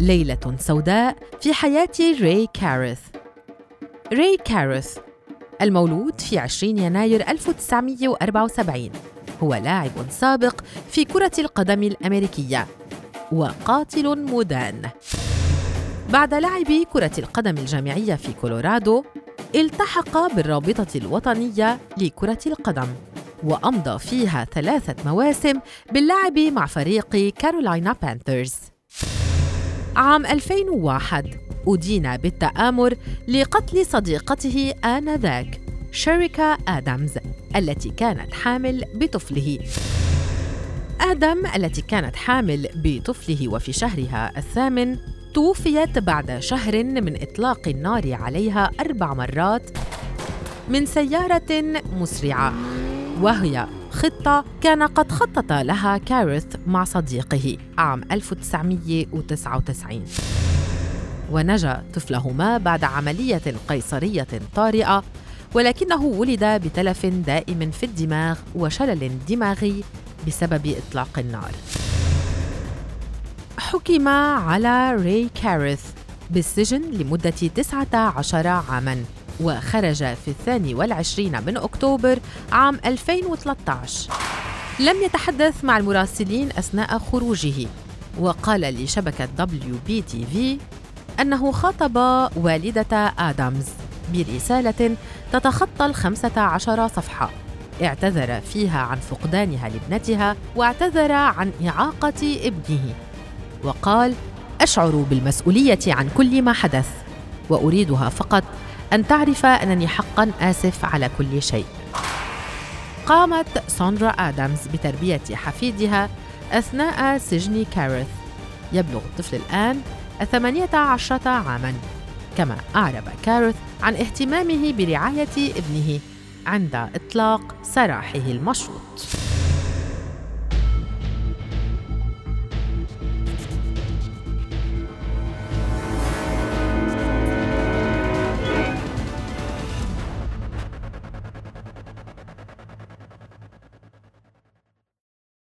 ليلة سوداء في حياة ري كارث. ري كارث المولود في 20 يناير 1974 هو لاعب سابق في كرة القدم الأمريكية وقاتل مدان. بعد لعب كرة القدم الجامعية في كولورادو التحق بالرابطة الوطنية لكرة القدم وأمضى فيها ثلاثة مواسم باللعب مع فريق كارولاينا بانثرز. عام 2001 أدين بالتآمر لقتل صديقته آنذاك شيريكا آدمز التي كانت حامل بطفله. آدم التي كانت حامل بطفله وفي شهرها الثامن توفيت بعد شهر من إطلاق النار عليها أربع مرات من سيارة مسرعة وهي خطة كان قد خطط لها كارث مع صديقه عام 1999 ونجا طفلهما بعد عملية قيصرية طارئة ولكنه ولد بتلف دائم في الدماغ وشلل دماغي بسبب إطلاق النار. حكم على ري كارث بالسجن لمدة 19 عاماً. وخرج في الثاني والعشرين من أكتوبر عام 2013 لم يتحدث مع المراسلين أثناء خروجه وقال لشبكة دبليو بي تي في أنه خاطب والدة آدمز برسالة تتخطى الخمسة عشر صفحة. اعتذر فيها عن فقدانها لابنتها واعتذر عن إعاقة ابنه. وقال أشعر بالمسؤولية عن كل ما حدث وأريدها فقط أن تعرف أنني حقا آسف على كل شيء. قامت ساندرا آدمز بتربية حفيدها أثناء سجن كارث. يبلغ الطفل الآن الثمانية عشرة عاماً. كما أعرب كارث عن اهتمامه برعاية ابنه عند إطلاق سراحه المشروط.